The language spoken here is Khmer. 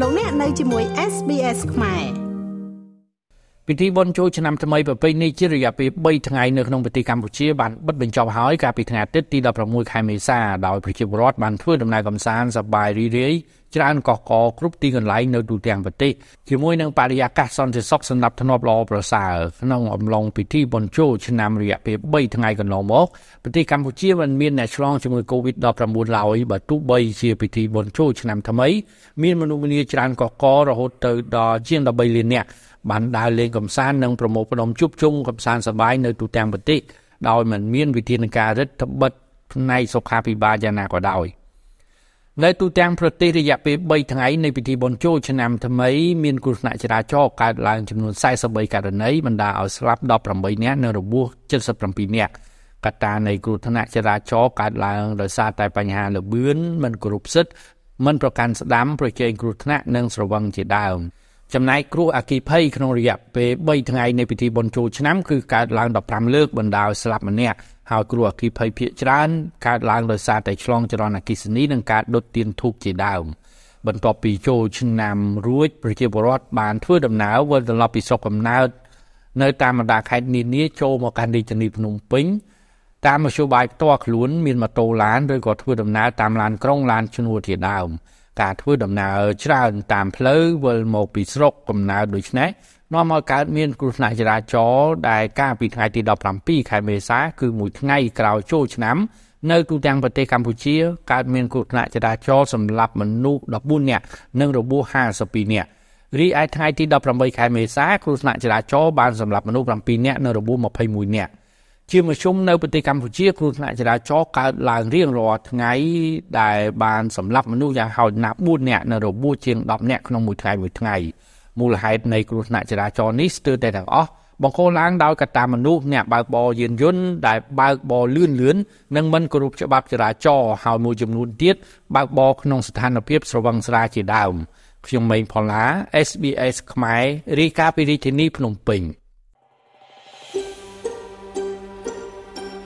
លោកអ្នកនៅជាមួយ SBS ខ្មែរ ពិធីបុណ្យចូលឆ្នាំថ្មីប្រពៃណីជារយៈពេល3ថ្ងៃនៅក្នុងប្រទេសកម្ពុជាបានបិទបញ្ចប់ហើយកាលពីថ្ងៃអាទិត្យទី16ខែមេសាដោយប្រជាពលរដ្ឋបានធ្វើដំណើរកម្សាន្តសប្បាយរីករាយច្រើនកកកគ្រប់ទីកន្លែងនៅទូទាំងប្រទេសជាមួយនឹងបរិយាកាសសន្តិសុខសម្រាប់ធ្នាប់ល្អប្រសើរក្នុងអំឡុងពិធីបុណ្យចូលឆ្នាំរយៈពេល3ថ្ងៃកន្លងមកប្រទេសកម្ពុជាមិនមានអ្នកឆ្លងជាមួយ COVID-19 ឡើយបើទោះបីជាពិធីបុណ្យចូលឆ្នាំថ្មីមានមនុស្សម្នាច្រើនកកករហូតទៅដល់ជាង13លាននាក់ បានដើរលេងកំសាន្តនិងប្រមូលផ្ដុំជួបជុំកំសាន្តសប្បាយនៅទូទាំងប្រទេសដោយមិនមានវិធានការរដ្ឋបិទផ្នែកសុខាភិបាលយ៉ាងណាក៏ដោយ។នៅទូទាំងប្រទេសរយៈពេល3ថ្ងៃនៃពិធីបុណ្យចូលឆ្នាំថ្មីមានគ្រោះថ្នាក់ចរាចរណ៍កើតឡើងចំនួន43ករណីបណ្ដាឲ្យស្លាប់18នាក់និងរបួស77នាក់កត្តានៃគ្រោះថ្នាក់ចរាចរណ៍កើតឡើងដោយសារតែបញ្ហាលបឿនមិនគោរពសិទ្ធិមិនប្រកាន់ស្ដាំប្រជែងគ្រោះថ្នាក់និងស្រវឹងជាដើម ចំណែកគ្រោះអគិភ័យក្នុងរយៈពេល3ថ្ងៃនៃពិធីបុណ្យចូលឆ្នាំគឺកើតឡើង15លើកបណ្ដាលស្លាប់ម្នាក់ហើយគ្រោះអគ្គិភ័យភាគច្រើនកើតឡើងដោយសារតែឆ្លងចរន្តអគ្គិសនីនិងការដុតទៀនធូបជាដើមបន្ទាប់ពីចូលឆ្នាំរួចប្រជាពលរដ្ឋបានធ្វើដំណើរវិលត្រឡប់ពីស្រុកកំណើតនៅតាមបណ្ដាខេត្តនានាចូលមកកាន់រាជធានីភ្នំពេញតាមមធ្យោបាយផ្ទាល់ខ្លួនមានម៉ូតូឡានឬក៏ធ្វើដំណើរតាមឡានក្រុងឡានឈ្នួលជាដើម ការធ្វើដំណើរច្រើនតាមផ្លូវវិលមកពីស្រុកកំណើតដូចនេះនាំឲ្យកើតមានគ្រោះថ្នាក់ចរាចរណ៍ដែលកាលពីថ្ងៃទី17ខែមេសាគឺមួយថ្ងៃក្រោយចូលឆ្នាំនៅទូទាំងប្រទេសកម្ពុជាកើតមានគ្រោះថ្នាក់ចរាចរណ៍សម្រាប់មនុស្ស14នាក់និងរបួស52នាក់រីឯថ្ងៃទី18ខែមេសាគ្រោះថ្នាក់ចរាចរណ៍បានសម្រាប់មនុស្ស7នាក់និងរបួស21នាក់ ជាមធ្យមនៅប្រទេសកម្ពុជាគ្រោះថ្នាក់ចរាចរណ៍កើតឡើងរៀងរាល់ថ្ងៃដែលបានសម្លាប់មនុស្សយ៉ាងហោចណាស់4នាក់និងរបួសជាង10នាក់ក្នុងមួយថ្ងៃមួយថ្ងៃមូលហេតុនៃគ្រោះថ្នាក់ចរាចរណ៍នេះស្ទើរតែទាំងអស់បង្កឡើងដោយកត្តាមនុស្សអ្នកបើកបរយានយន្តដែលបើកបរលឿនលឿននិងមិនគោរពច្បាប់ចរាចរណ៍ហើយមួយចំនួនទៀតបើកបរក្នុងស្ថានភាពស្រវឹងស្រាជាដើមខ្ញុំម៉េងផល្លា SBS ខ្មែររាយការណ៍ពីរាជធានីភ្នំពេញ